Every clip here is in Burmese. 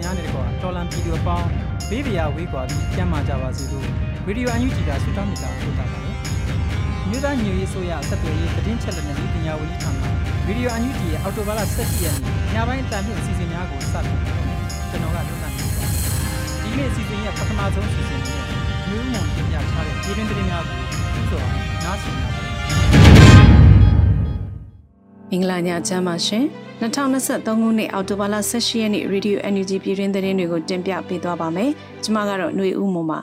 များနေတဲ့ကွာတော်လန်ဗီဒီယိုပေါင်းဘေးဗျာဝေးကွာပြီးကျမ်းမာကြပါစေလို့ဗီဒီယိုအန်ယူဂျီကဆုတောင်းမေတ္တာပို့တာပါတယ်မြို့သားညွေရေးဆိုရဆက်သွယ်ရေးသတင်းချက်လက်နဲ့ပညာဝန်ကြီးဌာနဗီဒီယိုအန်ယူဂျီရဲ့အော်တိုဘာလ17ရက်နေ့ညပိုင်းအတန်မြင့်အစီအစဉ်များကိုစတင်ပါမယ်ကျွန်တော်ကလွတ်လပ်နေပါဒီနေ့အစီအစဉ်ရဲ့ပထမဆုံးအစီအစဉ်နဲ့မြို့မုံတင်ပြထားတဲ့ပြည်တွင်းသတင်းများကိုပြုစုအောင်နားဆင်ကြပါမယ်မင်္ဂလာညချမ်းပါရှင် 2023ခုနှစ်အောက်တိုဘာလ18ရက်နေ့ Radio NUG ပြည်တွင်းသတင်းတွေကိုတင်ပြပေးသွားပါမယ်။ကျွန်မကတော့ຫນွေဦးမွန်ပါ။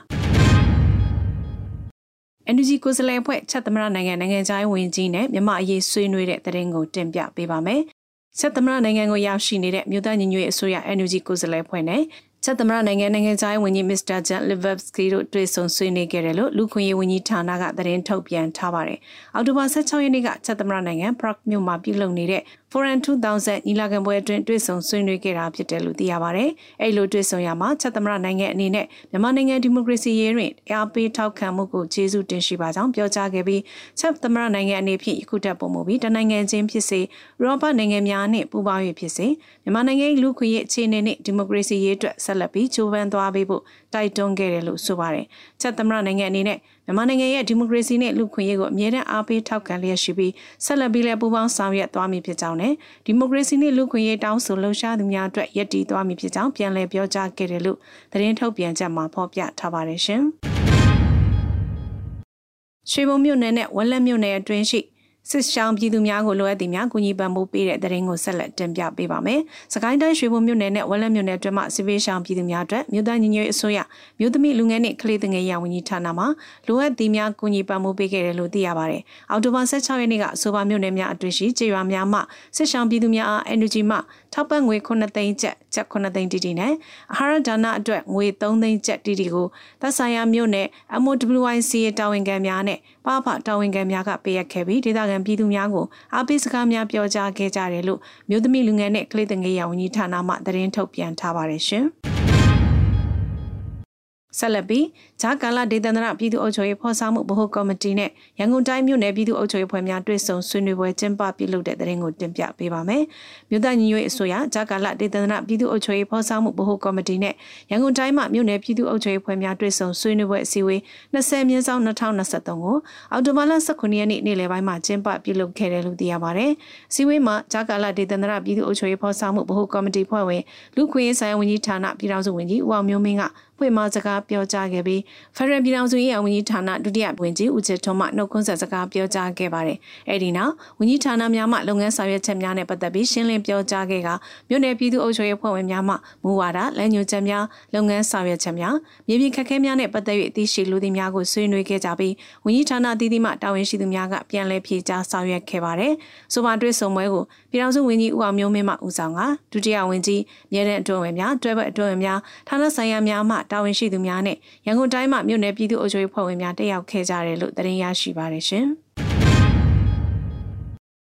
NUG ကိုယ်စားလှယ်အဖွဲ့ချက်သမရနိုင်ငံနိုင်ငံခြားရေးဝန်ကြီးနဲ့မြန်မာအရေးဆွေးနွေးတဲ့သတင်းကိုတင်ပြပေးပါမယ်။ချက်သမရနိုင်ငံကိုရောက်ရှိနေတဲ့မြို့သားညီညွတ်ရေးအစိုးရ NUG ကိုယ်စားလှယ်အဖွဲ့နဲ့ချက်သမရနိုင်ငံနိုင်ငံခြားရေးဝန်ကြီးမစ္စတာဂျန်လီဗက်စကီတို့တွေ့ဆုံဆွေးနွေးခဲ့တယ်လို့လူခွင့်ရေးဝန်ကြီးဌာနကသတင်းထုတ်ပြန်ထားပါတယ်။အောက်တိုဘာ16ရက်နေ့ကချက်သမရနိုင်ငံပရက်မြို့မှာပြုလုပ်နေတဲ့ Foreign 2000ညီလာခံပွဲအတွင်းတွေ့ဆုံဆွေးနွေးခဲ့တာဖြစ်တယ်လို့သိရပါတယ်။အဲ့လိုတွေ့ဆုံရမှာချက်သမရနိုင်ငံအနေနဲ့မြန်မာနိုင်ငံဒီမိုကရေစီရေးတွင်အားပေးထောက်ခံမှုကိုကျေးဇူးတင်ရှိပါကြောင်းပြောကြားခဲ့ပြီးချက်သမရနိုင်ငံအနေဖြင့်ယခုတက်ပုံမူပြီးတနိုင်ငံချင်းဖြစ်စေရောပနိုင်ငံများနှင့်ပူးပေါင်း၍ဖြစ်စေမြန်မာနိုင်ငံလူခွင့်ရေးအခြေအနေနှင့်ဒီမိုကရေစီရေးအတွက်ဆက်လက်ပြီးကြိုးပမ်းသွားပေးဖို့တိုက်တွန်းခဲ့တယ်လို့ဆိုပါတယ်။ချက်သမရနိုင်ငံအနေနဲ့ မြန်မာနိုင်ငံရဲ့ဒီမိုကရေစီနဲ့လူခွင့်ရေးကိုအမြဲတမ်းအားပေးထောက်ခံလျက်ရှိပြီးဆက်လက်ပြီးလည်းပူးပေါင်းဆောင်ရွက်သွားမည်ဖြစ်ကြောင်းနဲ့ဒီမိုကရေစီနဲ့လူခွင့်ရေးတောင်းဆိုလှုံ့ဆော်သူများအတွက်ယက်တီသွားမည်ဖြစ်ကြောင်းပြန်လည်ပြောကြားခဲ့တယ်လို့သတင်းထုတ်ပြန်ချက်မှာဖော်ပြထားပါတယ်ရှင်။ရွှေဘုံမြို့နယ်နဲ့ဝက်လက်မြို့နယ်အတွင်းရှိ စစ်ရှောင်းပြည်သူများကိုလိုအပ်သည်များကူညီပံ့ပိုးပေးတဲ့တရင်ကိုဆက်လက်တင်ပြပေးပါမယ်။စကိုင်းတိုင်းရွှေဘုံမြို့နယ်နဲ့ဝက်လက်မြို့နယ်အတွင်းမှစစ်ပေးရှောင်းပြည်သူများအတွက်မြို့သားညီညွတ်ရေးအစိုးရမြို့သမီးလူငယ်နှင့်ကလေးငယ်ရေးဝန်ကြီးဌာနမှလိုအပ်သည်များကူညီပံ့ပိုးပေးခဲ့တယ်လို့သိရပါတယ်။အောက်တိုဘာ16ရက်နေ့ကအဆိုပါမြို့နယ်များအတွင်းရှိကျေးရွာများမှစစ်ရှောင်းပြည်သူများအား energy မှထောက်ပံ့ငွေ9သိန်းကျပ် ကျပ်9သိန်းတီတီနဲ့အာဟာရဒါနအတွက်ငွေ3သိန်းကျပ်တီတီကိုသက်ဆိုင်ရာမြို့နယ် MOWIC တာဝန်ခံများနဲ့ပပတာဝန်ခံများကပေးအပ်ခဲ့ပြီးဒေသခံပြည်သူများကိုအားပေးစကားများပြောကြားခဲ့ကြတယ်လို့မြို့သမီးလူငယ်နဲ့ကလေးငယ်ရေးဝန်ကြီးဌာနမှသတင်းထုတ်ပြန်ထားပါတယ်ရှင်။ ဆက်လက်ပြီးဂျာကာလာဒေသန္တရပြည်သူ့အုပ်ချုပ်ရေးဖော်ဆောင်မှုဗဟိုကော်မတီနဲ့ရန်ကုန်တိုင်းမြို့နယ်ပြည်သူ့အုပ်ချုပ်ရေးဖွဲ့များတွေ့ဆုံဆွေးနွေးပွဲကျင်းပပြုလုပ်တဲ့တဲ့ရင်ကိုတင်ပြပေးပါမယ်။မြို့သားညီညွတ်ရေးအစိုးရဂျာကာလာဒေသန္တရပြည်သူ့အုပ်ချုပ်ရေးဖော်ဆောင်မှုဗဟိုကော်မတီနဲ့ရန်ကုန်တိုင်းမှမြို့နယ်ပြည်သူ့အုပ်ချုပ်ရေးဖွဲ့များတွေ့ဆုံဆွေးနွေးပွဲအစည်းအဝေး20မြင်းဆောင်2023ကိုအော်တိုဘာလ19ရက်နေ့နေ့လယ်ပိုင်းမှာကျင်းပပြုလုပ်ခဲ့တယ်လို့သိရပါတယ်။အစည်းအဝေးမှာဂျာကာလာဒေသန္တရပြည်သူ့အုပ်ချုပ်ရေးဖော်ဆောင်မှုဗဟိုကော်မတီဖွဲ့ဝင်လူခွင့်ရေးဆိုင်ရာဝန်ကြီးဌာနပြည်ထောင်စုဝန်ကြီးဦးအောင်မျိုးမင်းကဖွင့်မစကားပြောကြားခဲ့ပြီးဖရယ်ပြည်တော်စုရေးဝန်ကြီးဌာနဒုတိယဝန်ကြီးဦးချစ်ထွန်းမှနှုတ်ခွန်းဆက်စကားပြောကြားခဲ့ပါတယ်။အဲဒီနောက်ဝန်ကြီးဌာနများမှလုပ်ငန်းဆောင်ရွက်ချက်များနဲ့ပတ်သက်ပြီးရှင်းလင်းပြောကြားခဲ့ကမြို့နယ်ပြည်သူ့အုပ်ချုပ်ရေးဖွဲ့ဝင်များမှမူဝါဒလမ်းညွှန်ချက်များလုပ်ငန်းဆောင်ရွက်ချက်များမြေပြင်ခက်ခဲများနဲ့ပတ်သက်၍အသိရှိလူသည်များကိုဆွေးနွေးခဲ့ကြပြီးဝန်ကြီးဌာနအသီးသီးမှတာဝန်ရှိသူများကပြန်လည်ဖြေကြားဆောင်ရွက်ခဲ့ပါတယ်။ဆိုပါတွေ့ဆုံပွဲကို ပြည်ထောင်စုဝန်ကြီးဦးအောင်မျိုးမင်းမှဦးဆောင်ကဒုတိယဝန်ကြီးမြဲတဲ့အတွင်းဝင်များတွဲဘက်အတွင်းဝင်များဌာနဆိုင်ရာများမှတာဝန်ရှိသူများနဲ့ရန်ကုန်တိုင်းမှမြို့နယ်ပြည်သူ့အုပ်ချုပ်ရေးဖွဲ့ဝင်များတက်ရောက်ခဲ့ကြတယ်လို့သတင်းရရှိပါတယ်ရှင်။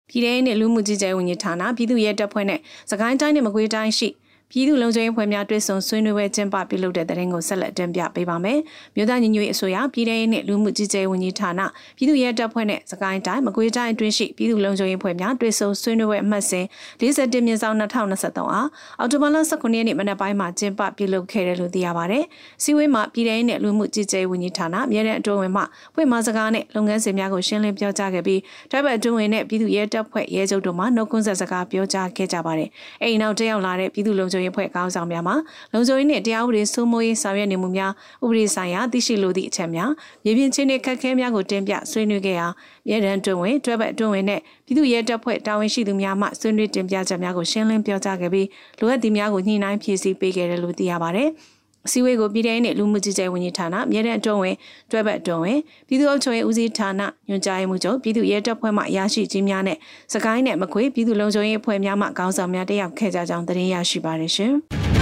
ပြည်ထောင်နဲ့လူမှုကြီးကြပ်ဝန်ကြီးဌာနပြည်သူ့ရဲတပ်ဖွဲ့နဲ့စကိုင်းတိုင်းနဲ့မကွေးတိုင်းရှိ ပြည်သူ့လုံခြုံရေးဖွဲ့များတွဲဆုံဆွေးနွေးပွဲကျင်းပပြုလုပ်တဲ့တဲ့ရင်ကိုဆက်လက်တင်ပြပေးပါမယ်။မြို့သားညီညွတ်ရေးအစိုးရပြည်ထောင်စုနဲ့လူမှုကြီးကြပ်ဝန်ကြီးဌာနပြည်သူ့ရဲတပ်ဖွဲ့နဲ့စကိုင်းတိုင်းမကွေးတိုင်းအတွင်းရှိပြည်သူ့လုံခြုံရေးဖွဲ့များတွဲဆုံဆွေးနွေးပွဲအမှတ်စဉ်41မြင်းဆောင်2023အားအောက်တိုဘာလ19ရက်နေ့မနက်ပိုင်းမှာကျင်းပပြုလုပ်ခဲ့တယ်လို့သိရပါတယ်။စီဝေးမှာပြည်ထောင်စုနဲ့လူမှုကြီးကြပ်ဝန်ကြီးဌာနမြေတဲ့အတွင်းဝင်မှဖွင့်မစကားနဲ့လုပ်ငန်းစဉ်များကိုရှင်းလင်းပြောကြားခဲ့ပြီးတိုက်ပွဲအတွင်းဝင်နဲ့ပြည်သူ့ရဲတပ်ဖွဲ့ရဲချုပ်တို့မှနှုတ်ခွန်းဆက်စကားပြောကြားခဲ့ကြပါတယ်။အဲဒီနောက်တက်ရောက်လာတဲ့ပြည်သူ့လုံခြုံရေးဖွဲ့ခေါင်းဆောင်များမှလုံခြုံရေးနဲ့တရားဥပဒေစိုးမိုးရေးဆောင်ရွက်နေမှုများဥပဒေဆိုင်ရာသိရှိလိုသည့်အချက်များမြေပြင်ချင်းတွေခက်ခဲများကိုတင်ပြဆွေးနွေးခဲ့ရာရဲတန်းတွင်ဝင်တွဲဘက်အတွင်းဝင်နဲ့ပြည်သူ့ရဲတပ်ဖွဲ့တာဝန်ရှိသူများမှဆွေးနွေးတင်ပြချက်များကိုရှင်းလင်းပြောကြားခဲ့ပြီးလိုအပ်သည့်များကိုညှိနှိုင်းဖြည့်ဆည်းပေးခဲ့တယ်လို့သိရပါတယ်။ စီဝေးကိုပြည်ထောင်စုလူမှုကြီးကြပ်ဝန်ကြီးဌာနမြေတဲ့အတွင်းဝင်တွဲဘက်အတွင်းဝင်ပြည်သူ့အုပ်ချုပ်ရေးဦးစီးဌာနညွှန်ကြားရေးမှူးချုပ်ပြည်သူ့ရဲတပ်ဖွဲ့မှရရှိကြီးများနဲ့စကိုင်းနဲ့မကွေးပြည်သူ့လုံခြုံရေးအဖွဲ့များမှခေါင်းဆောင်များတက်ရောက်ခဲ့ကြကြောင်းသတင်းရရှိပါရရှင်။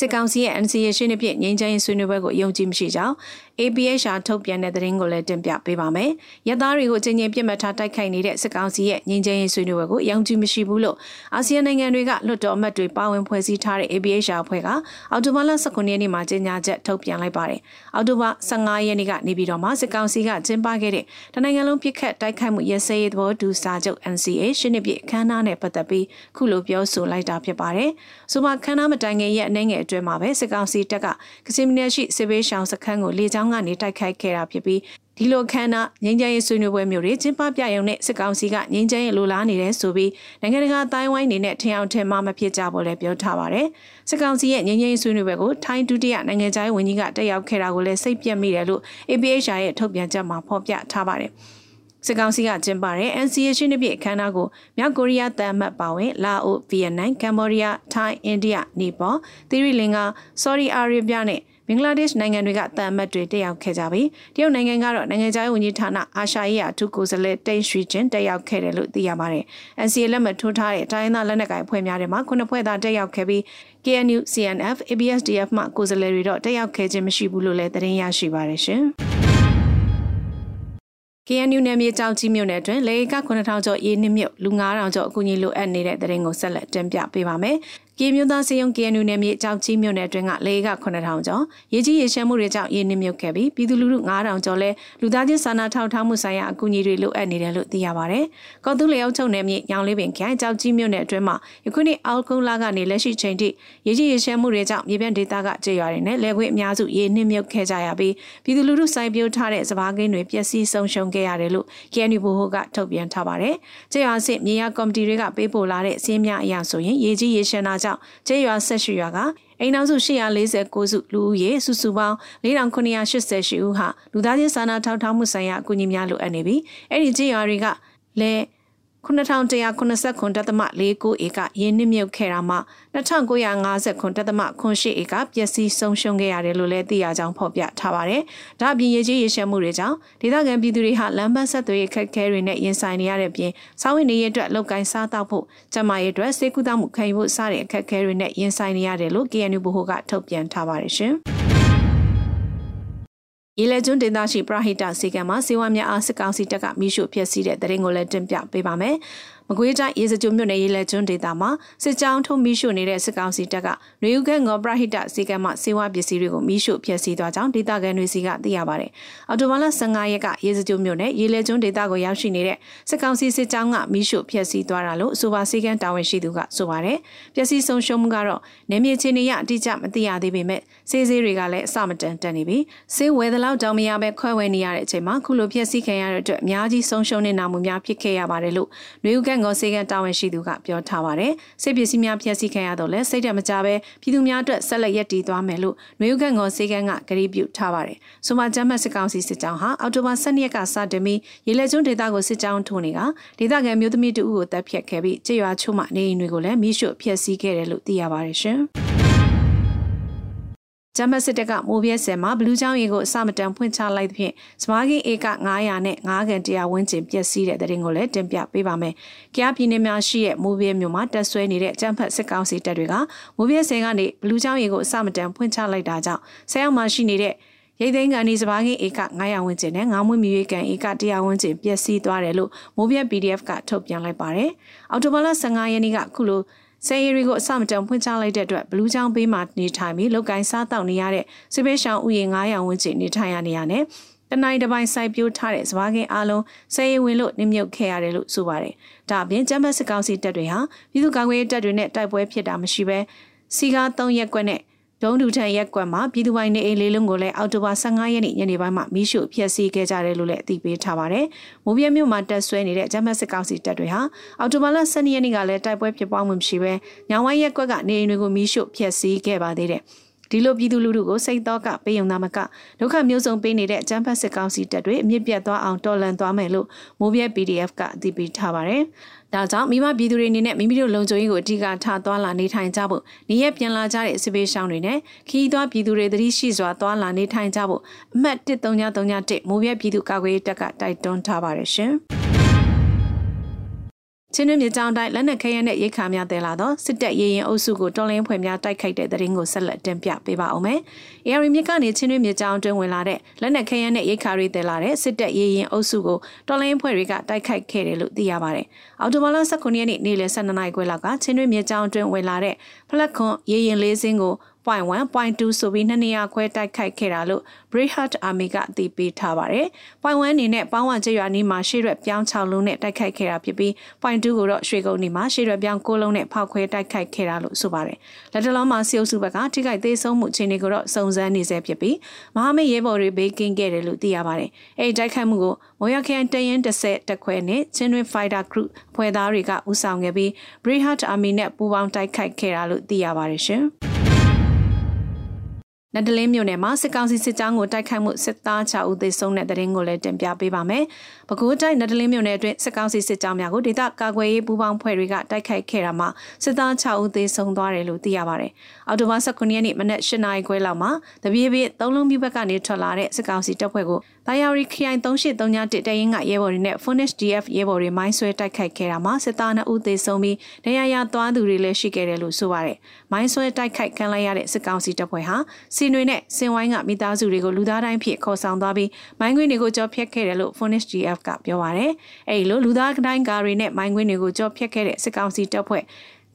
စစ်ကောင်စီရဲ့ NCA ရှင်းနေပြငြိမ်းချမ်းရေးဆွေးနွေးပွဲကိုယုံကြည်မရှိကြောင်း APHR ထုတ်ပြန်တဲ့သတင်းကိုလည်းတင်ပြပေးပါမယ်။ရသားတွေကိုချင်းချင်းပြစ်မှတ်ထားတိုက်ခိုက်နေတဲ့စစ်ကောင်စီရဲ့ငြိမ်းချမ်းရေးဆွေးနွေးပွဲကိုယုံကြည်မရှိဘူးလို့အာဆီယံနိုင်ငံတွေကလွှတ်တော်အမတ်တွေပါဝင်ဖွဲ့စည်းထားတဲ့ APHR အဖွဲ့ကအော်တိုဘာလ19ရက်နေ့မှာကြေညာချက်ထုတ်ပြန်လိုက်ပါတယ်။အော်တိုဘာ15ရက်နေ့ကနေပြီးတော့မှစစ်ကောင်စီကကျင်းပခဲ့တဲ့တနိုင်ငံလုံးပြစ်ခတ်တိုက်ခိုက်မှုရစဲရေးသဘောတူစာချုပ် NCA ရှင်းနေပြအခမ်းအနားနဲ့ပတ်သက်ပြီးခုလိုပြောဆိုလိုက်တာဖြစ်ပါတယ်။ဆိုပါခမ်းနားမတိုင်ခင်ရဲ့အနေငယ်အတွင်းမှာပဲစစ်ကောင်စီတပ်ကကစင်မီနယ်ရှိစစ်ဘေးရှောင်စခန်းကိုလေကြောင်းကနေတိုက်ခိုက်ခဲ့တာဖြစ်ပြီးဒီလိုခန္ဓာငင်းချမ်းရေးဆွေးနွေးပွဲမျိုးတွေကျင်းပပြရုံနဲ့စစ်ကောင်စီကငင်းချမ်းရေးလိုလားနေတယ်ဆိုပြီးနိုင်ငံတကာအတိုင်းဝိုင်းနေနဲ့ထင်အောင်ထင်မှားမဖြစ်ကြဘူးလည်းပြောထားပါတယ်။စစ်ကောင်စီရဲ့ငင်းချမ်းရေးဆွေးနွေးပွဲကိုထိုင်းဒုတိယနိုင်ငံခြားရေးဝန်ကြီးကတက်ရောက်ခဲ့တာကိုလည်းစိတ်ပြက်မိတယ်လို့ APHR ရဲ့ထုတ်ပြန်ချက်မှာဖော်ပြထားပါတယ်။ စစ်ကောင်စီကကျင်းပတဲ့ NCA ရှင်းပြအခမ်းအနားကိုမြောက်ကိုရီးယားတန်မှတ်ပါဝင်လာအိုဗီယက်နမ်ကမ်ဘောဒီးယားထိုင်းအိန္ဒိယနီပေါသီရိလင်္ကာဆော်ဒီအာရေဗျနဲ့ဘင်္ဂလားဒေ့ရှ်နိုင်ငံတွေကတန်အမတ်တွေတက်ရောက်ခဲ့ကြပြီးတရုတ်နိုင်ငံကတော့နိုင်ငံခြားရေးဝန်ကြီးဌာနအာရှရေးအထူးကိုယ်စားလှယ်တိန်ရွှေချင်းတက်ရောက်ခဲ့တယ်လို့သိရပါတယ်။ NCA လက်မှတ်ထိုးထားတဲ့တိုင်းသားလက်နက်ကိုင်ဖွဲ့များထဲမှာခုနှစ်ဖွဲ့သားတက်ရောက်ခဲ့ပြီး KNU, CNF, ABSDF မှကိုယ်စားလှယ်တွေတော့တက်ရောက်ခဲ့ခြင်းမရှိဘူးလို့လည်းသတင်းရရှိပါတယ်ရှင်။ KNU နယ်မြေကြောက်ကြီးမြို့နယ်အတွင်းလေက9000ကျော်ရေနှစ်မြုပ်လူ9000ကျော်အကူအညီလိုအပ်နေတဲ့တဲ့ရင်ကိုဆက်လက်တင်ပြပေးပါမယ်။ ကီမျိုးသားစည်းရုံး KNU နယ်မြေကြောက်ကြီးမြို့နယ်အတွင်းကလေက9000ကျော်ရေကြီးရေရှမ်းမှုတွေကြောင့်ရေနစ်မြုပ်ခဲ့ပြီးပြည်သူလူထု9000ကျော်လဲလူသားချင်းစာနာထောက်ထားမှုဆိုင်ရာအကူအညီတွေလိုအပ်နေတယ်လို့သိရပါဗျ။ကော်တူးလျောက်ချုပ်နယ်မြေညောင်လေးပင်ခိုင်ကြောက်ကြီးမြို့နယ်အတွင်းမှာယခုနှစ်အောက်ကုန်းလကနေလက်ရှိချိန်ထိရေကြီးရေရှမ်းမှုတွေကြောင့်မြေပြန့်ဒေသကကျေးရွာတွေနဲ့လယ်ကွင်းအများစုရေနစ်မြုပ်ခဲ့ကြရပြီးပြည်သူလူထုစိုက်ပျိုးထားတဲ့စပါးကိန်းတွေပျက်စီးဆုံးရှုံးခဲ့ရတယ်လို့ KNU ဘိုဟိုကထုတ်ပြန်ထားပါတယ်။ကျေးရွာစစ်မြေယာကော်မတီတွေကပေးပို့လာတဲ့စည်းများအရာဆိုရင်ရေကြီးရေရှမ်းတာကြောင့်ကျေးရွာဆက်ရှိရွာကအိမ်နောက်စု849စုလူဦးရေစုစုပေါင်း4988ဦးဟာလူသားချင်းစာနာထောက်ထားမှုဆိုင်ရာအကူအညီများလိုအပ်နေပြီးအဲ့ဒီကျေးရွာတွေကလည်း 9189.49ဧကရင်းနှမြုပ်ခဲ့တာမှ2950.8ဧကပျက်စီးဆုံးရှုံးခဲ့ရတယ်လို့လည်းသိရကြောင်းဖော်ပြထားပါတယ်။ဒါ့အပြင်ရေကြီးရေရှမ်းမှုတွေကြောင့်ဒေသခံပြည်သူတွေဟာလမ်းပန်းဆက်သွယ်ရေးခက်ခဲတွေနဲ့ရင်ဆိုင်နေရတဲ့ပြင်စားဝတ်နေရေးအတွက်လောက်ကိုင်းစားတောက်ဖို့ကျန်းမာရေးအတွက်စေကူတောက်မှုခံယူဖို့စတဲ့အခက်အခဲတွေနဲ့ရင်ဆိုင်နေရတယ်လို့ KNU ဘိုဟိုကထုတ်ပြန်ထားပါတယ်ရှင်။ ရေလက်ကျွန်းဒေသရှိပရဟိတစေကံမှာစေဝါများအားစစ်ကောင်စီတပ်ကမိရှုဖျက်ဆီးတဲ့တရင်ကိုလည်းတင်ပြပေးပါမယ်။ မကွေးတိုင်းရေစကြိုမြို့နယ်ရေလက်ကျွန်းဒေသမှာစစ်ကြောင်းထုံမီးရှို့နေတဲ့စစ်ကောင်စီတပ်ကနွေဦးခန့်ငေါပရဟိတစေကံမှစေဝါပစ္စည်းတွေကိုမီးရှို့ဖျက်ဆီးသွားကြောင်းဒေသခံတွေစီကသိရပါတယ်။အော်တိုဘာလ15ရက်ကရေစကြိုမြို့နယ်ရေလက်ကျွန်းဒေသကိုရောက်ရှိနေတဲ့စစ်ကောင်စီစစ်ကြောင်းကမီးရှို့ဖျက်ဆီးသွားတာလို့ဆိုပါစေကံတာဝန်ရှိသူကဆိုပါတယ်။ပျက်စီးဆုံးရှုံးမှုကတော့နေမြေချင်းတွေရအတိအကျမသိရသေးပေမဲ့စေးစေးတွေကလည်းအစမတန်တက်နေပြီ။စေးဝယ်သလောက်တောင်မရပဲခွဲဝယ်နေရတဲ့အချိန်မှာခုလိုဖျက်ဆီးခံရတဲ့အတွက်အများကြီးဆုံးရှုံးနေနာမှုများဖြစ်ခဲ့ရပါတယ်လို့နွေဦးခန့်ငေါစေကံတာဝန်ရှိသူကပြောထားပါတယ်။စစ်ပစ္စည်းများဖျက်ဆီးခံရတော့လဲစိတ်ဓာတ်မကြပဲပြည်သူများအတွက်ဆက်လက်ရည်တည်သွားမယ်လို့နွေဦးခန့်ငေါစေကံကကြေပြုထားပါတယ်။ဆိုမှကျမ်းမတ်စစ်ကောင်စီစစ်ကြောင်းဟာအော်တိုဘာ12ရက်ကစတင်ပြီးရေလက်ကျွန်းဒေသကိုစစ်ကြောင်းထိုးနေကဒေသခံမျိုးသမီးတဦးကိုတပ်ဖြတ်ခဲ့ပြီးကြေးရွာချို့မှနေအိမ်တွေကိုလည်းမိရှုဖျက်ဆီးခဲ့တယ်လို့သိရပါတယ်ရှင်။ ဂျမစစ်တပ်ကမိုးပြဲဆယ်မှာဘလူးချောင်းရေကိုအစမတန်ဖွင့်ချလိုက်သဖြင့်စမားကင်းဧက900နဲ့9ကန်တရားဝန်းကျင်ပျက်စီးတဲ့တဲ့ရင်ကိုလည်းတင်ပြပေးပါမယ်။ကြားပြည်နယ်များရှိတဲ့မိုးပြဲမြို့မှာတက်ဆွဲနေတဲ့ကျန်းဖတ်စစ်ကောင်စီတပ်တွေကမိုးပြဲဆယ်ကနေဘလူးချောင်းရေကိုအစမတန်ဖွင့်ချလိုက်တာကြောင့်ဆယ်ရောက်မှရှိနေတဲ့ရိတ်သိမ်းကန်ဒီစပါးကင်းဧက900ဝန်းကျင်နဲ့ငါးမွေးမြွေးကန်ဧက100ဝန်းကျင်ပျက်စီးသွားတယ်လို့မိုးပြဲ PDF ကထုတ်ပြန်လိုက်ပါတယ်။အော်တိုဘာလ15ရက်နေ့ကခုလို ဆယ်ရီတွေကိုအစမတန်ဖွင့်ချလိုက်တဲ့အတွက်ဘလူးချောင်းဘေးမှာနေထိုင်ပြီးလောက်ကိုင်းစားတောက်နေရတဲ့စစ်ပေးရှောင်းဥယျာဉ်900ဝန်းကျင်နေထိုင်ရနေရတဲ့တနိုင်တစ်ပိုင်းစိုက်ပျိုးထားတဲ့စပါးကင်းအားလုံးဆယ်ရီဝင်လို့နစ်မြုပ်ခဲ့ရတယ်လို့ဆိုပါတယ်။ဒါအပြင်ကျမ်းမစစ်ကောင်စီတပ်တွေဟာပြည်သူ့ကာကွယ်ရေးတပ်တွေနဲ့တိုက်ပွဲဖြစ်တာမရှိဘဲစီကား3ရက်ကွက်နဲ့ ဒုံးဒူထန်ရက်ကွက်မှာပြည်သူပိုင်နေအိမ်လေးလုံးကိုလည်းအောက်တိုဘာ15ရက်နေ့ညနေပိုင်းမှာမီးရှို့ဖျက်ဆီးခဲ့ကြတယ်လို့လည်းအသိပေးထားပါတယ်။မိုးပြဲမြို့မှာတက်ဆွဲနေတဲ့ဂျမတ်စစ်ကောင်စီတပ်တွေဟာအောက်တိုဘာလ12ရက်နေ့ကလည်းတိုက်ပွဲဖြစ်ပွားမှုမရှိဘဲညောင်ဝိုင်းရက်ကွက်ကနေအိမ်တွေကိုမီးရှို့ဖျက်ဆီးခဲ့ပါသေးတယ်။ဒီလိုပြည်သူလူထုကိုစိတ်တော့ကပေးုံသားမကဒုက္ခမျိုးစုံပေးနေတဲ့ကျန်းဖတ်စစ်ကောင်စီတပ်တွေအမြင့်ပြတ်သွားအောင်တော်လန်သွားမယ်လို့မိုးပြဲ PDF ကအသိပေးထားပါတယ်။ ဒါကြောင့်မိမပြည်သူတွေအနေနဲ့မိမိတို့လုံခြုံရေးကိုအဓိကထားသွားလာနေထိုင်ကြဖို့နေရပြန်လာကြတဲ့စစ်ပေးရှောင်းတွေနဲ့ခီးသွားပြည်သူတွေသတိရှိစွာသွားလာနေထိုင်ကြဖို့အမှတ်1331မိုးပြပြည်သူကာကွယ်ရေးတပ်ကတိုက်တွန်းထားပါတယ်ရှင်။ ချင်းတွင်းမြေကြောင်းတိုင်းလက်နက်ခဲယမ်းနဲ့ရိတ်ခါများတဲလာတော့စစ်တပ်ရေရင်အုပ်စုကိုတော်လိုင်းဖွဲ့များတိုက်ခိုက်တဲ့တဲ့ရင်ကိုဆက်လက်တင်ပြပေးပါအောင်မယ်။ AR မြစ်ကနေချင်းတွင်းမြေကြောင်းတွင်းဝင်လာတဲ့လက်နက်ခဲယမ်းနဲ့ရိတ်ခါတွေတဲလာတဲ့စစ်တပ်ရေရင်အုပ်စုကိုတော်လိုင်းဖွဲ့တွေကတိုက်ခိုက်ခဲ့တယ်လို့သိရပါတယ်။အော်တိုဘာလ19ရက်နေ့နေ့လယ်12နာရီခွဲလောက်ကချင်းတွင်းမြေကြောင်းတွင်းဝင်လာတဲ့ဖလက်ခွန်ရေရင်လေးစင်းကို point 1 point 2ဆိုပြီးနှစ်နေရာခွဲတိုက်ခိုက်ခဲ့တာလို့ Brayhart Army ကအသိပေးထားပါတယ်။ point 1အနေနဲ့ပေါင်းဝကျရွာနီးမှာရှေ့ရွက်ပြောင်း6လုံးနဲ့တိုက်ခိုက်ခဲ့တာဖြစ်ပြီး point 2ကိုတော့ရွှေကုန်းနီးမှာရှေ့ရွက်ပြောင်း9လုံးနဲ့ဖောက်ခွဲတိုက်ခိုက်ခဲ့တာလို့ဆိုပါတယ်။လက်တလုံးမှာစီအုပ်စုဘက်ကထိခိုက်သေးဆုံးမှုအခြေအနေကိုတော့စုံစမ်းနေဆဲဖြစ်ပြီးမဟာမိတ်ရဲဘော်တွေဘေးကင်းခဲ့တယ်လို့သိရပါတယ်။အဲဒီတိုက်ခိုက်မှုကိုမော်ရခန်တရင်30တက်ခွဲနဲ့ချင်းတွင် Fighter Group ဖွဲ့သားတွေကဦးဆောင်ခဲ့ပြီး Brayhart Army နဲ့ပူးပေါင်းတိုက်ခိုက်ခဲ့တာလို့သိရပါတယ်ရှင်။ နဒလင်းမြို့နယ်မှာစစ်ကောင်စီစစ်ကြောင်းကိုတိုက်ခိုက်မှုစစ်သား6ဦးသေဆုံးတဲ့တဲ့ရင်ကိုလည်းတင်ပြပေးပါမယ်။ပဲခူးတိုင်းနဒလင်းမြို့နယ်အတွင်းစစ်ကောင်စီစစ်ကြောင်းများကိုဒေသကာကွယ်ရေးပူးပေါင်းဖွဲ့တွေကတိုက်ခိုက်ခဲ့တာမှာစစ်သား6ဦးသေဆုံးသွားတယ်လို့သိရပါတယ်။အော်တိုဘာ19ရက်နေ့မနက်8နာရီခွဲလောက်မှာတပြေးပြေးသုံးလုံးပြဘက်ကနေထွက်လာတဲ့စစ်ကောင်စီတပ်ဖွဲ့ကို တာယာရီခရိုင်3831တရင်ကရဲဘော်တွေနဲ့ Furnish DF ရဲဘော်တွေမိုင်းဆွဲတိုက်ခိုက်ခဲ့တာမှာစစ်သား2ဦးသေဆုံးပြီးဒဏ်ရာရသွားသူတွေလည်းရှိခဲ့တယ်လို့ဆိုပါတယ်။မိုင်းဆွဲတိုက်ခိုက်ခံလိုက်ရတဲ့စစ်ကောင်စီတပ်ဖွဲ့ဟာစီနွေနဲ့စင်ဝိုင်းကမိသားစုတွေကိုလူသားတိုင်းဖြစ်ခေါ်ဆောင်သွားပြီးမိုင်းခွင်းတွေကိုကြောဖျက်ခဲ့တယ်လို့ Furnish DF ကပြောပါတယ်။အဲဒီလိုလူသားတိုင်းကားတွေနဲ့မိုင်းခွင်းတွေကိုကြောဖျက်ခဲ့တဲ့စစ်ကောင်စီတပ်ဖွဲ့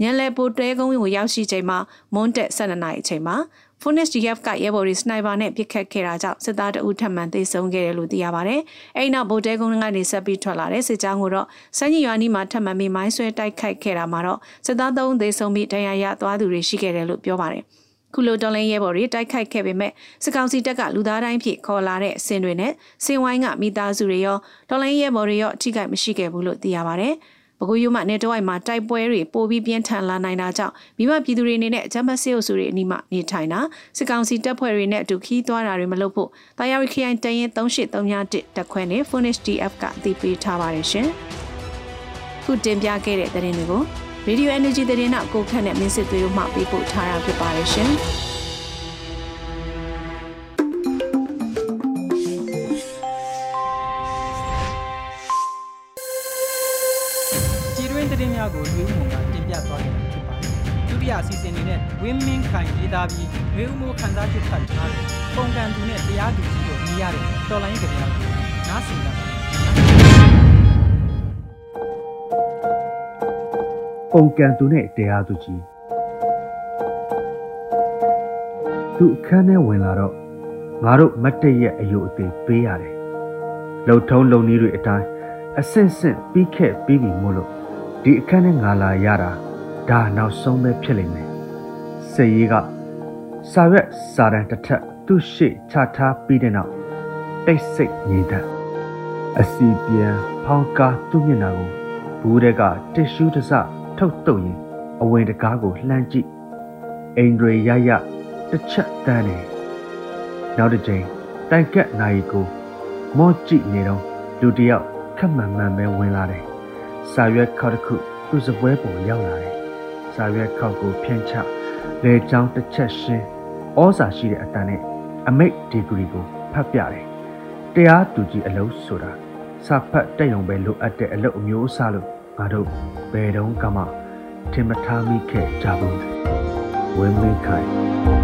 ညံလဲပိုတဲကုန်းကိုရောက်ရှိချိန်မှာမွန်းတက်12နာရီအချိန်မှာ Funis DF ကရဲဘော်တွေစနိုက်ပါနဲ့ပစ်ခတ်ခဲ့တာကြောင့်စစ်သားတအုပ်ထပ်မံသေဆုံးခဲ့တယ်လို့သိရပါတယ်။အဲဒီနောက်ဗိုလ်တဲကုန်းကနေဆက်ပြီးထွက်လာတဲ့စစ်ကြောင်းကိုတော့စမ်းကြီးရွာနီးမှာထပ်မံပြီးမိုင်းဆွဲတိုက်ခိုက်ခဲ့တာမှာတော့စစ်သား၃သေဆုံးပြီးဒဏ်ရာရသွားသူတွေရှိခဲ့တယ်လို့ပြောပါတယ်။ခုလိုတော်လိုင်းရဲဘော်တွေတိုက်ခိုက်ခဲ့ပေမဲ့စစ်ကောင်စီတပ်ကလူသားတိုင်းဖြစ်ခေါ်လာတဲ့အစင်တွေနဲ့စင်ဝိုင်းကမိသားစုတွေရောတော်လိုင်းရဲဘော်တွေရောအထိကိမရှိခဲ့ဘူးလို့သိရပါတယ်။ ပဲခူးရိုးမှနေတော့အိုင်မှာတိုက်ပွဲတွေပိုပြီးပြင်းထန်လာနိုင်တာကြောင့်မိဘပြည်သူတွေအနေနဲ့ဂျမတ်ဆေးအုပ်စုတွေအနီးမှာနေထိုင်တာစစ်ကောင်စီတပ်ဖွဲ့တွေနဲ့အတူခီးသွားတာတွေမလုပ်ဖို့တာယာရီခရိုင်တရင်3831တက်ခွဲနဲ့ Furnish DF ကအသိပေးထားပါတယ်ရှင်။ခုတင်ပြခဲ့တဲ့သတင်းတွေကို Radio Energy သတင်းနောက်ကိုခန့်နဲ့မင်းစစ်သွေးတို့မှပေးပို့ထားတာဖြစ်ပါတယ်ရှင်။သတင်း ဝင်းမင်းခိုင်ရေးသားပြီးလူဦးမိုးခန်းစားချက်ဖတ်ထားတဲ့ပုံကံသူနဲ့တရားသူကြီးတို့မြင်ရတဲ့တော်လိုင်းကြပြားကိုနားဆင်ကြပါပုံကံသူနဲ့တရားသူကြီးသူအခန်းထဲဝင်လာတော့ငါတို့မတ်တရက်အယုတ်အသေးပေးရတယ်လှုပ်ထုံးလုံနည်းတွေအတိုင်းအဆင့်ဆင့်ပြီးခဲ့ပြီးပြီမို့လို့ဒီအခန်းနဲ့ငါလာရတာဒါနောက်ဆုံးပဲဖြစ်လိမ့်မယ် စေရီကစာရွက်စာတမ်းတစ်ထပ်သူ့ရှေ့ချထားပြီးတဲ့နောက်တိတ်ဆိတ်ငြိမ်သက်အစီပြန်ဖောင်းကားသူ့မျက်နှာကိုဘူးတဲ့ကတစ်ရှူးတစ်စထုတ်တုပ်ရင်အဝင်တကားကိုလှမ်းကြည့်အိန္ဒြေရရတစ်ချက်တန်းနေနောက်တစ်ချိန်တိုင်ကက်နိုင်ကိုမော့ကြည့်နေတော့လူတယောက်ခက်မှန်မှန်ပဲဝင်လာတယ်စာရွက်ခေါက်တစ်ခုသူ့စပွဲပေါ်ရောက်လာတယ်။စာရွက်ခေါက်ကိုဖြန့်ချ လေချောင်းတစ်ချက်ရှင်းဩစာရှိတဲ့အတန်နဲ့အမိတ်ဒီဂရီကိုဖတ်ပြတယ်။တရားသူကြီးအလုပ်ဆိုတာစာဖတ်တက်ရုံပဲလိုအပ်တဲ့အလုပ်အမျိုးအစားလို့ငါတို့ဘယ်တော့မှထင်မထားမိခဲ့ကြဘူး။ဝင်းမင်းခိုင်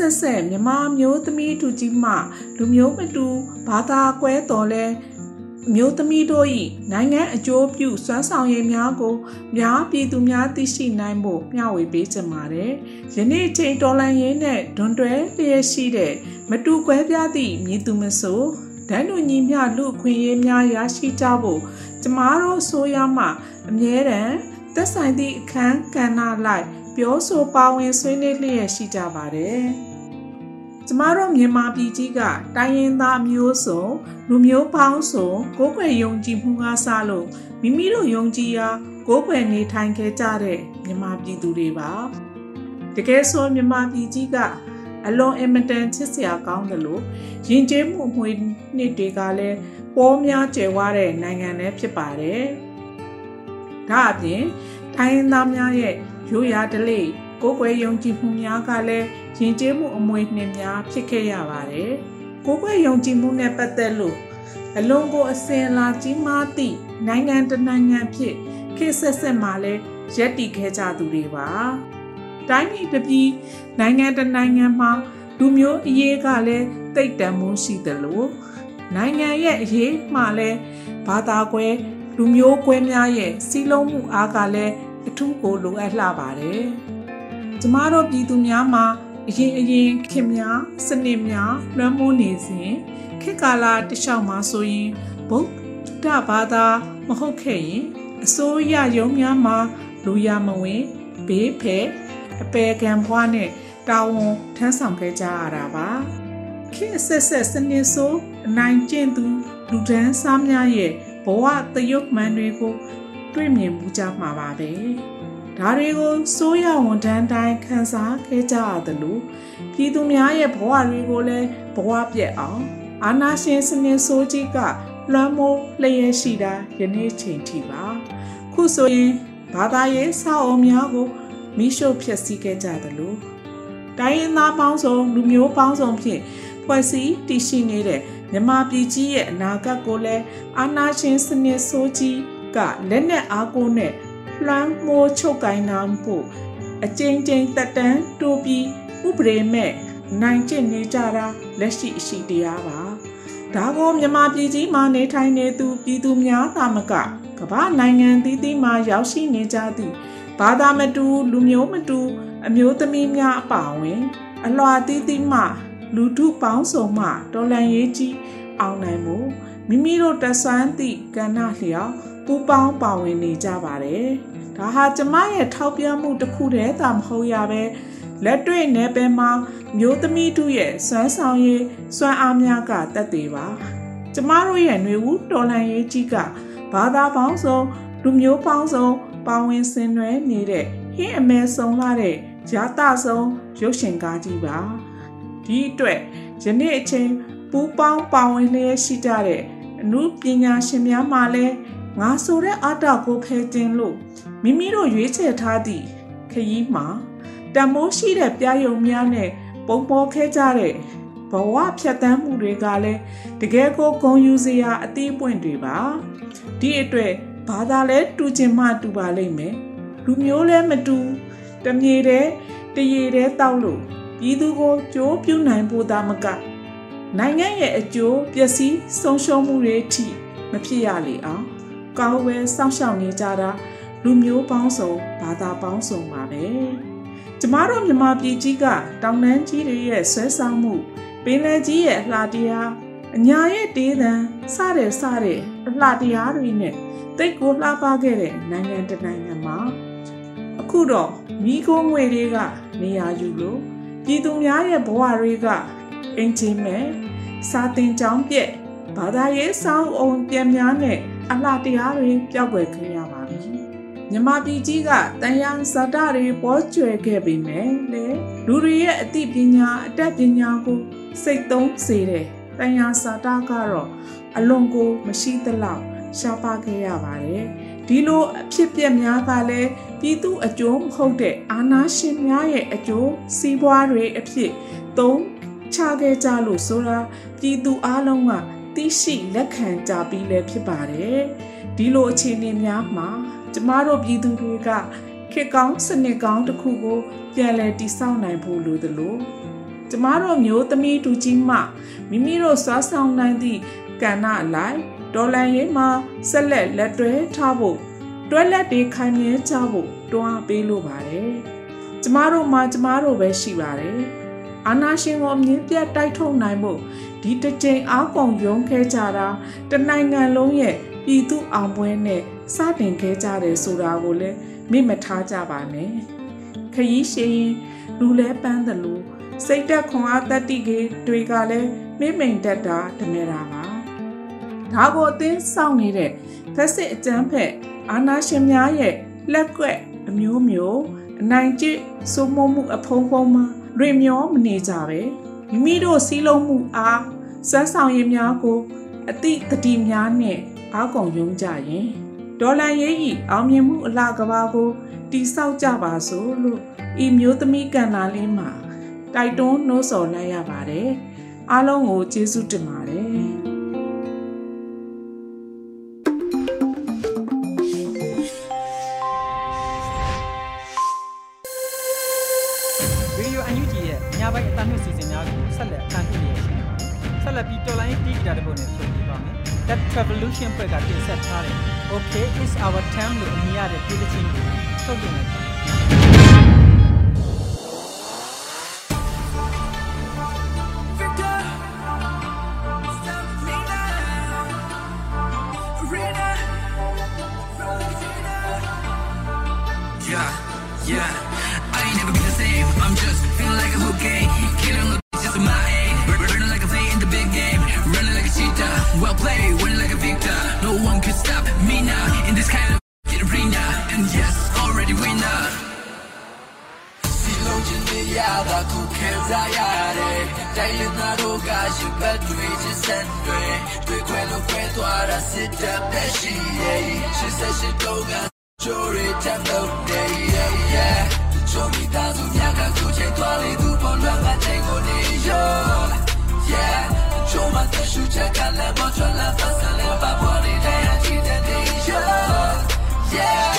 ဆက်ဆက်မြမမျိုးသမီးတူကြီးမှလူမျိုးမတူဘာသာကွဲတော်လဲမျိုးသမီးတို့၏နိုင်ငံအကျိုးပြုစွမ်းဆောင်ရည်များကိုများပြည်သူများသိရှိနိုင်ဖို့မျှဝေပေးကြပါတယ်။ယနေ့ချိန်တော်လန်ရင်းနဲ့ဒွန်တွဲလျက်ရှိတဲ့မတူကွဲပြားသည့်မြည်သူမဆိုဒန်းတို့ညီမျှလူခွင့်ရေးများရရှိကြဖို့ကျမတို့ဆိုရမှအမြဲတမ်းသက်ဆိုင်သည့်အခန်းကဏ္ဍလိုက်ပြောဆိုပါဝင်ဆွေးနွေးလျက်ရှိကြပါတယ်။ ကျမတို့မြန်မာပြည်ကြီးကတိုင်းရင်းသားမျိုးစုံလူမျိုးပေါင်းစုံကိုယ်ွယ်ယုံကြည်မှုကစလို့မိမိတို့ယုံကြည်ရာကိုယ်ွယ်နေထိုင်ခဲ့ကြတဲ့မြန်မာပြည်သူတွေပါတကယ်ဆိုမြန်မာပြည်ကြီးကအလွန်အင်မတန်ချစ်စရာကောင်းတယ်လို့ယဉ်ကျေးမှုမှွေနှစ်တွေကလည်းပေါ်များကျယ်ဝတဲ့နိုင်ငံလည်းဖြစ်ပါတယ်ဒါအပြင်တိုင်းရင်းသားများရဲ့ရိုးရာဓလေ့ ကိုယ်ွယ်ယုံကြည်မှုများကလည်းယဉ်ကျေးမှုအမွေနှင့်များဖြစ်ခဲ့ရပါတယ်။ကိုယ်ွယ်ယုံကြည်မှုနဲ့ပတ်သက်လို့အလွန်ကိုအစင်လာကြီးမားသည့်နိုင်ငံတနိုင်ငံဖြစ်ခေတ်ဆက်ဆက်မှာလဲရက်တည်ခဲ့ကြသူတွေပါ။တိုင်းပြည်တစ်ပြည်နိုင်ငံတနိုင်ငံမှာလူမျိုးအရေးကလည်းတိတ်တန်မှုရှိသလိုနိုင်ငံရဲ့အရေးမှလည်းဘာသာကွဲလူမျိုးကွဲများရဲ့စီးလုံးမှုအားကလည်းအထူးကိုလိုအပ်လှပါတယ်။ ကျမတို့ပြည်သူများမှာအရင်အရင်ခင်များစနစ်များလွှမ်းမိုးနေစဉ်ခေတ်ကာလတခြားမှာဆိုရင်ဗုဒ္ဓဘာသာမဟုတ်ခဲ့ရင်အစိုးရရုံးများမှာလူရမဝင်ဘေးဖယ်အပေကံဘွားနဲ့တာဝန်ထမ်းဆောင်ခဲ့ကြရတာပါခေတ်ဆက်ဆက်စနစ်ဆိုးအနိုင်ကျင့်သူလူဒန်းစားများရဲ့ဘဝတရုတ်မှန်တွေကို တွေ့မြင်မှုကြမှာပါပဲ ဒါတွေကိုစိုးရဝန်ထမ်းတိုင်းခန်းစားခဲ့ကြရသလိုပြည်သူများရဲ့ဘဝတွေကိုလည်းဘဝပြက်အောင် အာနာရှင်စနစ်ဆိုးကြီးကလွှမ်းမိုးလျက်ရှိတာယနေ့ချိန်ထိပါ ခုဆိုရင်ဘာသာရေးစာအုပ်များကိုမိရှုဖျက်ဆီးခဲ့ကြသလိုတိုင်းရင်းသားပေါင်းစုံလူမျိုးပေါင်းစုံဖြင့်ဖွဲ့စည်းတည်ရှိနေတဲ့မြမပြည်ကြီးရဲ့အနာဂတ်ကိုလည်းအာနာရှင်စနစ်ဆိုးကြီးကလက်နက်အားကိုနဲ့ လွှမ်းမိုးချုပ်ကိုင်းနာဖို့အကျဉ်းချင်းတက်တန်းတိုးပြီးဥပဒေမဲ့နိုင်ကျင့်နေကြတာလက်ရှိအရှိတရားပါဒါကိုမြန်မာပြည်ကြီးမှာနေထိုင်နေသူပြည်သူများသာမကကမ္ဘာနိုင်ငံသီးသီးမှာရောက်ရှိနေကြသည့်ဘာသာမတူလူမျိုးမတူ အမျိုးသမီးများအပါအဝင် အလွာသီးသီးမှလူထုပေါင်းစုံမှတော်လန်ရေးကြီးအောင်နိုင်မှုမိမိတို့တဆွမ်းသည့်ကဏ္ဍလျောက် ပူပေါင်းပါဝင်နေကြပါတယ်။ဒါဟာကျမရဲ့ထောက်ပြမှုတစ်ခုတည်းသာမဟုတ်ရပဲလက်တွေ့နယ်ပယ်မှာမျိုးသမီးတို့ရဲ့စွမ်းဆောင်ရည်စွမ်းအားများကတက်သေးပါ။ကျမတို့ရဲ့ຫນွေဦးတော်လှန်ရေးကြီးကဘာသာပေါင်းစုံလူမျိုးပေါင်းစုံပါဝင်ဆင်နွှဲနေတဲ့ဟင်းအမဲဆုံးလာတဲ့ရတဆုံးရုပ်ရှင်ကားကြီးပါ။ဒီအတွက်ယနေ့အချိန်ပူပေါင်းပါဝင်လျက်ရှိကြတဲ့အမှုပညာရှင်များမှလည်း ငါဆိုတဲ့အာတာကိုဖယ်တင်လို့မိမိတို့ရွေးချယ်ထားသည့်ခရီးမှာတမိုးရှိတဲ့ပြယုံများနဲ့ပုံပေါ်ခဲကြတဲ့ဘဝဖြတ်တန်းမှုတွေကလည်းတကယ်ကိုဂုံယူစရာအသေးပွင့်တွေပါဒီအတွက်ဘာသာလဲတူချင်မှတူပါလိမ့်မယ်လူမျိုးလဲမတူတမြေတဲ့တရေတဲ့တောက်လို့ပြည်သူကိုကြိုးပြုနိုင်ဖို့သာမကနိုင်ငံရဲ့အကျိုးပျက်စီးဆုံးရှုံးမှုတွေထိမဖြစ်ရလေအောင် ကောင်းဝဲစောင့်ရှောက်နေကြတာလူမျိုးပေါင်းစုံဘာသာပေါင်းစုံပါပဲကျမတို့မြန်မာပြည်ကြီးကတောင်တန်းကြီးတွေရဲ့ဆွဲဆောင်မှုပင်လယ်ကြီးရဲ့အလှတရားအညာရဲ့တေးသံစတဲ့စတဲ့အလှတရားတွေနဲ့တိတ်ကိုလှပခဲ့တဲ့နိုင်ငံတနိုင်ငံမှာအခုတော့မိခိုးငွေတွေကနေရာယူလို့ပြည်သူများရဲ့ဘဝတွေကအင်ချင်းမဲ့စာတင်ကြောင်းပြက်ဘာသာရေးစောင်းအောင်ပြန်များနဲ့ အလှတရားတွေပျောက်ကွယ်ခဲ့ရပါပြီမြမပြည်ကြီးကတန်ရန်ဇာတတွေပေါ်ကျွယ်ခဲ့ပေမဲ့လေလူတွေရဲ့အသိပညာအတတ်ပညာကိုစိတ်သုံးစေတဲ့တန်ရန်ဇာတကတော့အလွန်ကိုမရှိသလောက်ရှားပါခဲ့ရပါတယ်ဒီလိုအဖြစ်ပြက်များကလည်းပြည်သူအကျိုးမဟုတ်တဲ့အာဏာရှင်များရဲ့အကျိုးစီးပွားတွေအဖြစ်သုံးချခဲ့ကြလို့ဆိုတာပြည်သူအလုံးက သိရှိလက်ခံကြပြီးလည်းဖြစ်ပါတယ်ဒီလိုအခြေအနေများမှာကျမတို့ပြည်သူတွေကခေတ်ကောင်းစနစ်ကောင်းတစ်ခုကိုပြန်လည်တည်ဆောက်နိုင်ဖို့လိုသလိုကျမတို့မျိုးသမီးတူကြီးမှမိမိတို့စွာဆောင်နိုင်သည့်ကဏ္ဍအလိုက်ဒေါ်လန်ရေးမှာဆက်လက်လက်တွဲထားဖို့တွဲလက်တွေခိုင်မြဲကြဖို့တွန်းအားပေးလိုပါတယ်။ကျမတို့မှာကျမတို့ပဲရှိပါတယ်။အာနာရှင်ကိုအမြင့်ပြတ်တိုက်ထုတ်နိုင်ဖို့ ဒီတစ်ကြိမ်အားကုန်ရုံးခဲကြတာတနိုင်ငံလုံးရဲ့ပြည်သူအောင်ပွဲနဲ့စတင်ခဲ့ကြတယ်ဆိုတာကိုလည်းမေ့မထားကြပါနဲ့ခရီးရှည်ရင်လူလဲပန်းတယ်လို့စိတ်တက်ခွန်အားတက်တိကေတွေကလည်းမိမိန်တက်တာတမဲတာပါဒါကိုအသင်းစောင့်နေတဲ့ဖက်စစ်အကျန်းဖက်အာနာရှင်များရဲ့လက်ကွက်အမျိုးမျိုးအနိုင်ကျင့်စိုးမိုးမှုအဖုံးဖုံးမှရွေမျောမနေကြပဲ မိမိတို့စီးလုံးမှုအားစွမ်းဆောင်ရည်များကိုအတိတတိများနဲ့အားကုန်ယုံကြရင်ဒေါ်လာရေးဤအောင်မြင်မှုအလားကဘာကိုတိဆောက်ကြပါစို့လို့ဤမျိုးသမီးကန္နာလေးမှာတိုက်တွန်းနှိုးဆော်လိုက်ရပါတယ်အားလုံးကိုကျေးဇူးတင်ပါတယ် Revolution ဘက်ကတင်ဆက်ထားတဲ့ Okay it's our time လို့အမည်ရတဲ့ပြည်ချင်းကိုထုတ်ပြန်လိုက်ပါတယ်။ Yeah, yeah. I ain't never been the same. I'm just feeling like a hurricane. Killing the just in my Well played, winning like a victor. No one can stop me now in this kind of arena. And yes, already winner. စီလုံးချင်းတွေရတာခုခံစားရတယ်တိုင်းရင်းသားတို့ကရှင်ဘက်တွေချင်းဆက်တွေတွေ့ခွဲလို့ခွဲသွားတာစစ်တပ်ပဲရှိရဲ့ရှစ်ဆက်ရှစ်တော့က Story time no day yeah yeah ချိုမီတာသူများကကိုချိန်သွားလေသူပေါ်လွန်ကချိန်ကိုနေရော yeah ချိုမတရှူချက်ကလည်းပေါ်ချလာဖဆလည်းပါပေါ်နေတဲ့ချီတဲ့နေရော yeah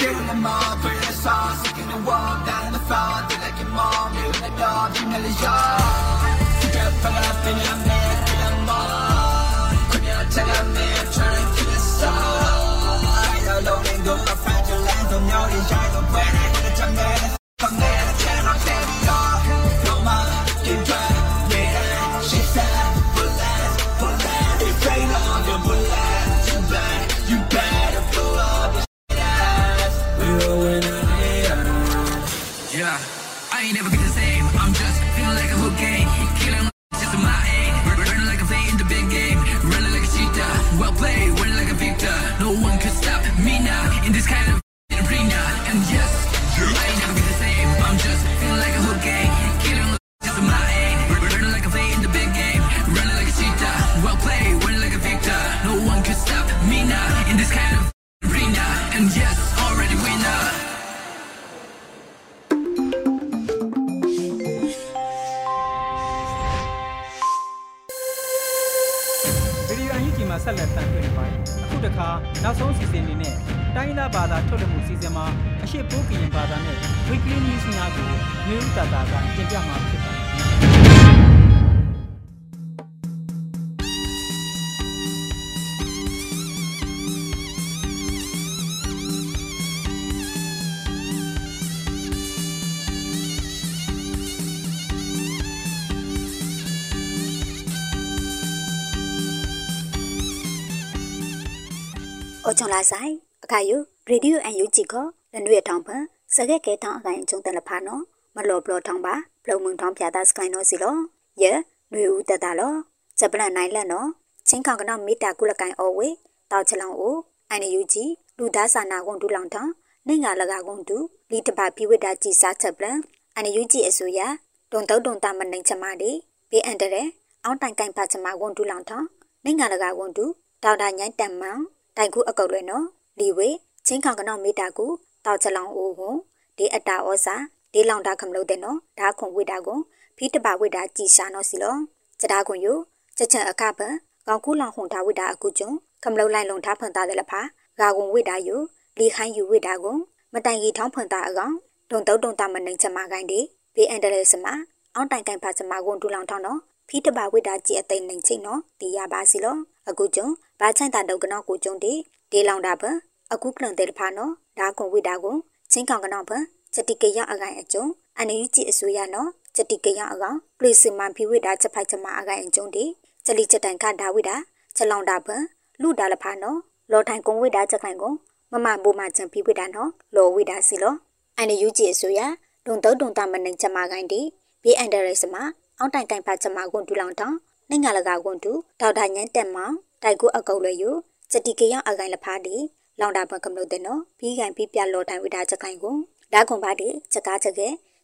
Give them all, bring the song, sticking the wall, down in the front, they like your mom, you like dog, you know the yard. Get fed up in your မှာဆက်လက်တန်တွေ့နေပါတယ်။အခုတခါနောက်ဆုံးစီစဉ်အနေနဲ့တိုင်းရင်းသားဘာသာထုတ်လွှင့်မှုစီစဉ်မှာအရှိပိုးကရင်ဘာသာနဲ့ Weekly News များကိုမျိုးတာတာကတင်ပြမှာဖြစ်ပါတယ် ချုံလာဆိုင်အခါယူရေဒီယိုအန်ယူဂျီကိုလနွေထောင်ဖန်စကဲကဲထောင်းအကိုင်အကျုံတလဖာနော်မလော်ဘလော်ထောင်းပါဘလုံမုံထောင်းပြတာစကိုင်းနော်စီလောယေနွေဦးတတလောချက်ပလန်နိုင်လက်နော်ချင်းခေါကနော်မီတာကုလကိုင်အော်ဝေတောက်ချလောင်အိုအန်ယူဂျီလူသားစာနာကုန်ဒူလောင်ထောင်းနိုင်ငါလကကုန်ဒူလီတပါပြိဝိတာကြည်စားချက်ပလန်အန်ယူဂျီအစိုးရတုံတုံတုံတာမနိုင်ချမဒီဘေးအန်တရဲအောင်းတိုင်ကိုင်ပါချမကုန်ဒူလောင်ထောင်းနိုင်ငါလကကုန်ဒူဒေါက်တာညိုင်းတမ်မောင် တိုင်ခုအကုတ်လွဲ့နော်လီဝေချင်းခေါကနော်မီတာကူတောက်ချလောင်အိုကိုဒီအတာဩစာဒီလောင်တာခမလို့တဲ့နော်ဒါခွန်ဝိတာကိုဖီးတပါဝိတာကြည်ရှာနော်စီလောစတာခွန်ယချက်ချက်အခပကောင်းခုလောင်ဟွန်တာဝိတာအကုကျွန်းခမလို့လိုက်လုံထားဖွန်တာတဲ့လဖာဂါကွန်ဝိတာယလီခိုင်းယူဝိတာကိုမတိုင်ကြီးထောင်းဖွန်တာအကောင်တုံတုံတုံတာမနိုင်ချမကိုင်းဒီဘေးအန်ဒရဲစမအောင်တိုင်ကိုင်ပါချမကွန်ဒူလောင်ထောင်းနော် ဖီးတပါဝိတာကြည်အသိနိုင်ချင်းနော်တီးရပါစီလောအကုကျွန်းဘာချိုင်တာတုတ်ကနော်ကိုကျွန်းဒီဒီလောင်တာပအခုကလန်တဲ့ဖာနော်ဒါကွန်ဝိတာကိုချင်းကောင်ကနော်ပချက်တိကရအကိုင်အကျုံအန်ယူကြည့်အစိုးရနော်ချက်တိကရအကောင်ပလစ်စမန်ဖီဝိတာချက်ဖိုက်ချမအကိုင်အကျုံဒီချက်လီချက်တိုင်ခဒါဝိတာချက်လောင်တာပလူဒါလဖာနော်လော်ထိုင်ကုံဝိတာချက်ခိုင်ကိုမမဘိုမချန်ဖီဝိတာနော်လော်ဝိတာစီလောအန်ယူကြည့်အစိုးရဒုံတော့ဒုံတာမနိုင်ချက်မကိုင်ဒီဘေးအန်ဒရဲစမ အောင်းတိုင်တိုင်ဖာချက်မကွန်ဒူလောင်တောင်းနိုင်ငံလကာကွန်ဒူဒေါက်တာညန်တက်မောင်တိုက်ကိုအကုတ်လွယ်ယူချက်တိကရအကိုင်လဖာဒီလောင်တာဘကမလို့တဲ့နော်ပြီးကန်ပြီးပြလော်ထိုင်ဝိတာချက်ခိုင်ကိုဒါကွန်ပါဒီချက်ကားချက်က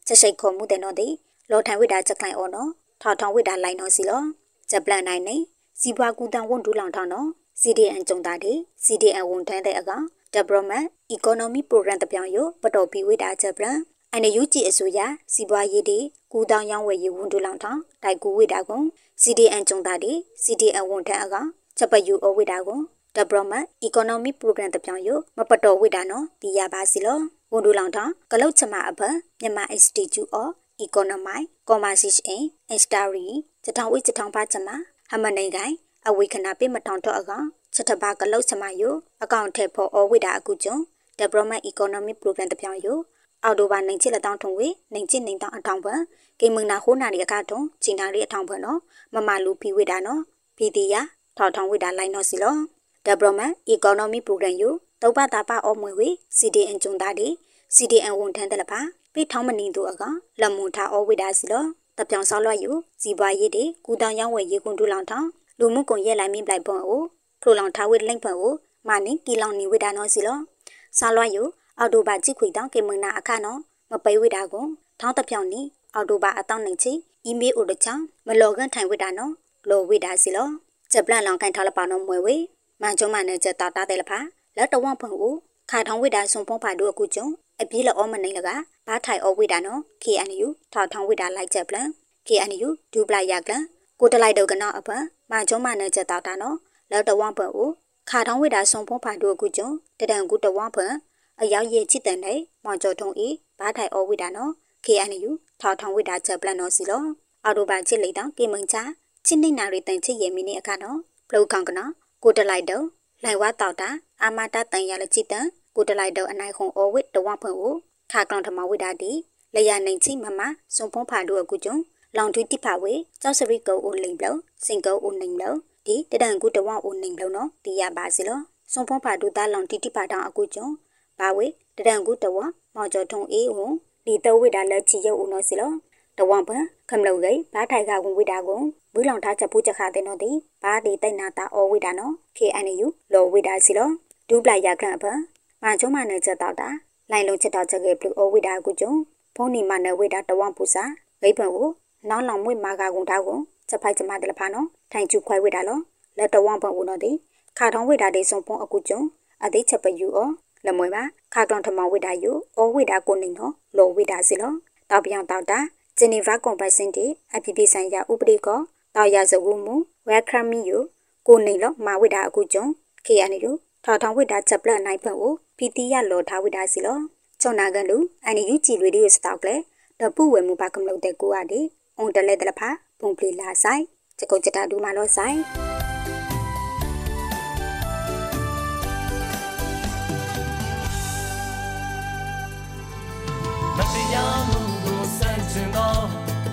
ချက်ရှိတ်ခေါ်မှုတဲ့နော်ဒီလော်ထိုင်ဝိတာချက်ခိုင်အော်နော်ထောက်ထောင်ဝိတာလိုက်နော်စီလောချက်ပလန်နိုင်နေစီပွားကူတန်ဝန်ဒူလောင်ထောင်းနော် CDN ကြုံတာဒီ CDN ဝန်ထမ်းတဲ့အကောင် Development Economy Program တပြောင်ယပတော်ပြီးဝိတာချက်ပလန် အန်ယူဂျီအစိုးရစီပွားရေးဒီကူတောင်ရောင်းဝယ်ရေးဝန်ဒူလောင်ထောင်းတိုက်ကူဝိတာကွန် CDN ကြုံတာဒီ CDN ဝန်ထမ်းအကောင်ချက်ပယူအဝိတာကွန် Development Economic Program တပြောင်ယမပတော်ဝိတာနော်ဒီရပါစီလောဝန်ဒူလောင်ထောင်းကလုတ်ချမအဘမြန်မာ Institute of Economic Commerce in Instary ချထောင်ဝိချထောင်ပါချမဟမနိုင်ကိုင်အဝေခနာပိမထောင်တော့အကောင်ချက်တပါကလုတ်ချမယအကောင့်ထဲဖို့အဝိတာအကူကျွန်း Development Economic Program တပြောင်ယ အော်တိုဘာနိုင်ချစ်လက်တောင်းထုံဝေနိုင်ချစ်နိုင်တောင်းအထောင်ပွန်ကိမင်နာဟိုးနာရီအကတုံချင်းနာရီအထောင်ပွန်နော်မမလူဖီဝိတာနော်ဖီတီယာထောက်ထောင်ဝိတာလိုက်နော်စီလော Development Economic Program ယတုပ်ပတာပါအောမွေဝေ CDN ကျွန်းသားဒီ CDN ဝန်ထမ်းတယ်လပါပိထောင်းမနေသူအကလမွန်ထားအဝိဒါစီလောတပြောင်ဆောက်လွှတ်ယူစီပွားရေးတွေကူတောင်ရောင်းဝယ်ရေးကွန်တူလောင်ထောင်းလူမှုကွန်ရက်လိုက်မိပလိုက်ပွန်အိုဖလိုလောင်ထားဝိလိမ့်ပွန်အိုမနင်းကီလောင်နေဝိဒါနော်စီလောဆောက်လွှတ်ယူ အော်တိုဘာကြည့်ခွေတောင်းကေမနာအခနော်မပိဝိဒါကွန်ထောင်းတပြောင်နီအော်တိုဘာအတောင်းနိုင်ချီအီးမေးလ်အိုတချောင်းမလော်ကန်ထိုင်ဝိဒါနော်လော်ဝိဒါစီလောချက်ပလန်လောင်ကန်ထားလပါနော်မွေဝေမန်ကျုံမနဲ့ချက်တာတာတဲ့လဖာလက်တဝန့်ဖွန်ကိုခါထောင်းဝိဒါဆွန်ဖုံးဖာတို့အခုကျုံအပြေးလောမနိုင်လကဘာထိုင်အဝိဒါနော် KNU ထောက်ထောင်းဝိဒါလိုက်ချက်ပလန် KNU ဒူပလိုက်ရကလန်ကိုတလိုက်တော့ကနော်အပမန်ကျုံမနဲ့ချက်တာတာနော်လက်တဝန့်ဖွန်ကိုခါထောင်းဝိဒါဆွန်ဖုံးဖာတို့အခုကျုံတဒံကူတဝန့်ဖွန် အရောက်ရဲ့ချစ်တန်တဲ့မောင်ကျော်ထုံဤဘာထိုင်အဝိဒါနော် KNU ထောက်ထောင်းဝိဒါချက်ပလန်နော်စီလောအော်တိုဘာချစ်လိုက်တော့ကေမင်ချာချစ်နေနာရီတန်ချစ်ရဲ့မိနစ်အခါနော်ပလုတ်ခေါင်ကနော်ကိုတလိုက်တော့လိုက်ဝါတောက်တာအာမတာတန်ရလချစ်တန်ကိုတလိုက်တော့အနိုင်ခုံအော်ဝစ်တဝဖွင့်ကိုခါကောင်ထမဝိတာဒီလရနိုင်ချိမမစွန်ဖုံးဖာတို့အကူကျုံလောင်ထွီတိဖာဝေကျောက်စရိကုံအိုလိမ်ဘလစင်ကုံအိုနိုင်ဘလဒီတဒန်ကူတဝအိုနိုင်ဘလနော်တီရပါစီလောစွန်ဖုံးဖာတို့တာလောင်တိတိဖာတောင်အကူကျုံ ဘာဝေတဒန်ကူတဝမောင်ကျော်ထုံအေးဝဒီတဝိတာလက်ချီရုပ်ဦးနော်စီလောတဝံပခမလုတ်ဂိဘာထိုင်ကဝင်ဝိတာကိုဘူးလောင်ထားချက်ပူးချက်ခတဲ့နော်ဒီဘာဒီတိတ်နာတာအော်ဝိတာနော် KNU လော်ဝိတာစီလောဒူပလိုက်ရခန့်အဖမချုံမနဲ့ချက်တော့တာလိုင်လုံးချက်တော့ချက်ကေဘလူးအိုဝိတာကူကျုံဖုန်နီမနဲ့ဝိတာတဝံပူစာဂိပံကိုနောင်းလောင်မွေမာကကုံထားကိုချက်ဖိုက်ချမတယ်လဖာနော်ထိုင်ကျူခွိုင်ဝိတာလောလက်တဝံပံဦးနော်ဒီခါထောင်းဝိတာဒေဆုံဖုံအကူကျုံအသေးချက်ပယူအော လမွေပါခါကောင်ထမဝိတာယူအောဝိတာကိုနေနော်လော်ဝိတာစီလောတောက်ပြောင်တောက်တာဂျနီဗာကွန်ပတ်စင်တီအပြည်ပြည်ဆိုင်ရာဥပဒေကောတောက်ရစဝူမူဝဲခရမီယိုကိုနေလောမာဝိတာအကူကျုံခေရနေယိုထောက်ထောင်ဝိတာချက်ပလက်နိုင်ဖက်ကိုပီတီရလော်ထားဝိတာစီလောချုံနာကန်လူအန်ယူကြည်ရေဒီယိုစတောက်လေတပူဝဲမူပါကမလို့တဲ့ကိုအဒီအုံတလဲတလဖာပုံပလီလာဆိုင်ချက်ကုတ်ချက်တာဒူမာလောဆိုင် မတရားမှုကိုစန့်ကျင်သော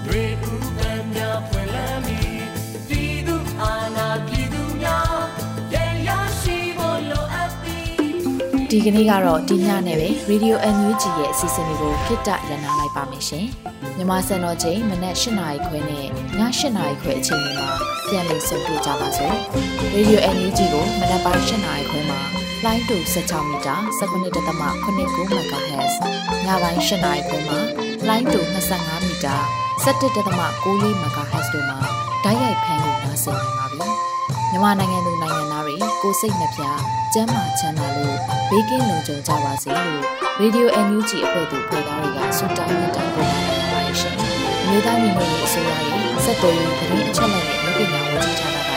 တွေဥပံများဖွင့်လန်းပြီးပြည်သူအာဏာပြည်သူများရဲ့ရရှိဖို့လိုအပ်သည်ဒီကနေ့ကတော့ဒီညနဲ့ပဲ Radio NUG ရဲ့အစီအစဉ်လေးကိုခਿੱတရနာလိုက်ပါမယ်ရှင်မြန်မာစံတော်ချိန်မနက်၈နာရီခွဲနဲ့ည၈နာရီခွဲအချိန်တွေမှာပြန်လည်ဆုံတွေ့ကြပါစို့ Radio NUG ကိုမနက်ပိုင်း၈နာရီခွဲမှာ လိုင်းတူ16မီတာ19.8 MHz ညပိုင်း၈နာရီခွဲမှာလိုင်းတူ25မီတာ17.6 MHz တို့မှာဓာတ်ရိုက်ဖမ်းလို့နိုင်စေနိုင်ပါပြီမြန်မာနိုင်ငံသူနိုင်ငံသားတွေကိုစိတ်နှပြကျန်းမာချမ်းသာလို့ဘေးကင်းလုံခြုံကြပါစေလို့ Radio NUG အဖွဲ့သူဖွဲ့သားတွေကဆုတောင်းမေတ္တာပို့တာနေပါတယ်ရှင်။မြေသားညီမတွေအစိုးရရဲ့စက်တော်ရင်သတင်းအချက်အလက်တွေလူပညာဝန်ကြီးဌာနက